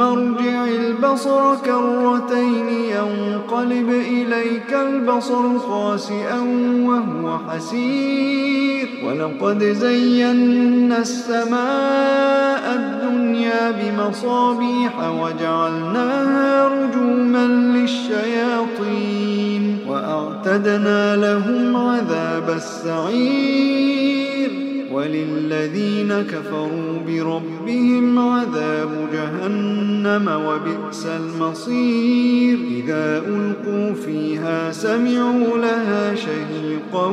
ارجع البصر كرتين ينقلب إليك البصر خاسئا وهو حسير. ولقد زينا السماء الدنيا بمصابيح وجعلناها رجوما للشياطين. وأعتدنا لهم عذاب السعير. وللذين كفروا بربهم عذاب جهنم وبئس المصير. إذا ألقوا فيها سمعوا لها شهيقا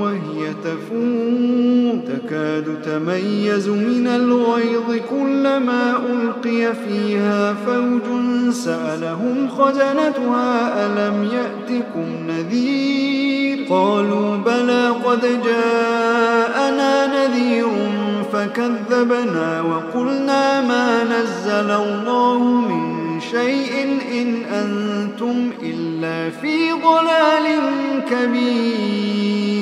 وهي تفور. تكاد تميز من الغيظ كلما ألقي فيها فوج سألهم خزنتها ألم يأتكم نذير؟ قالوا بلى قد جاءنا فكذبنا وقلنا ما نزل الله من شيء إن أنتم إلا في ضلال كبير.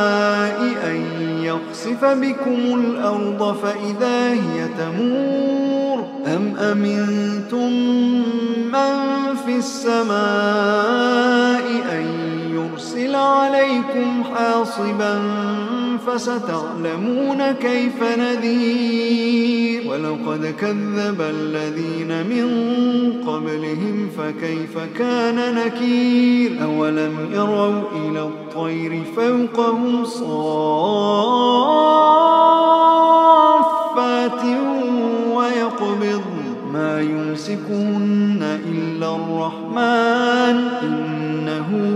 يخسف بكم الأرض فإذا هي تمور أم أمنتم من في السماء أن يرسل عليكم حاصبا فستعلمون كيف نذير ولقد كذب الذين من قبلهم فكيف كان نكير أولم يروا إلى الطير فوقهم صافات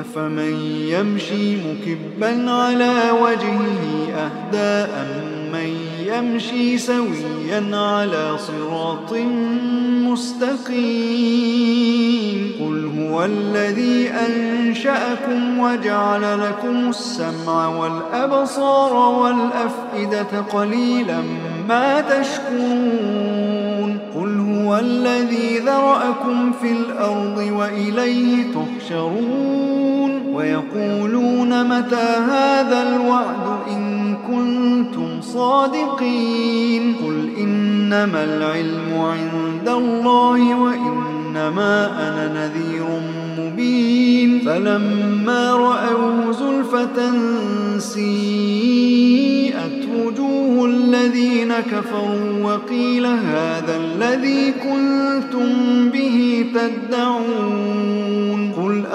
أفمن يمشي مكبا على وجهه أهدى أمن يمشي سويا على صراط مستقيم قل هو الذي أنشأكم وجعل لكم السمع والأبصار والأفئدة قليلا ما تشكرون قل هو الذي ذرأكم في الأرض وإليه تحشرون ويقولون متى هذا الوعد إن كنتم صادقين قل إنما العلم عند الله وإنما أنا نذير مبين فلما رأوه زلفة سيئت وجوه الذين كفروا وقيل هذا الذي كنتم به تدعون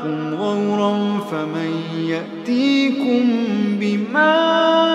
لكم غورا فمن يأتيكم بماء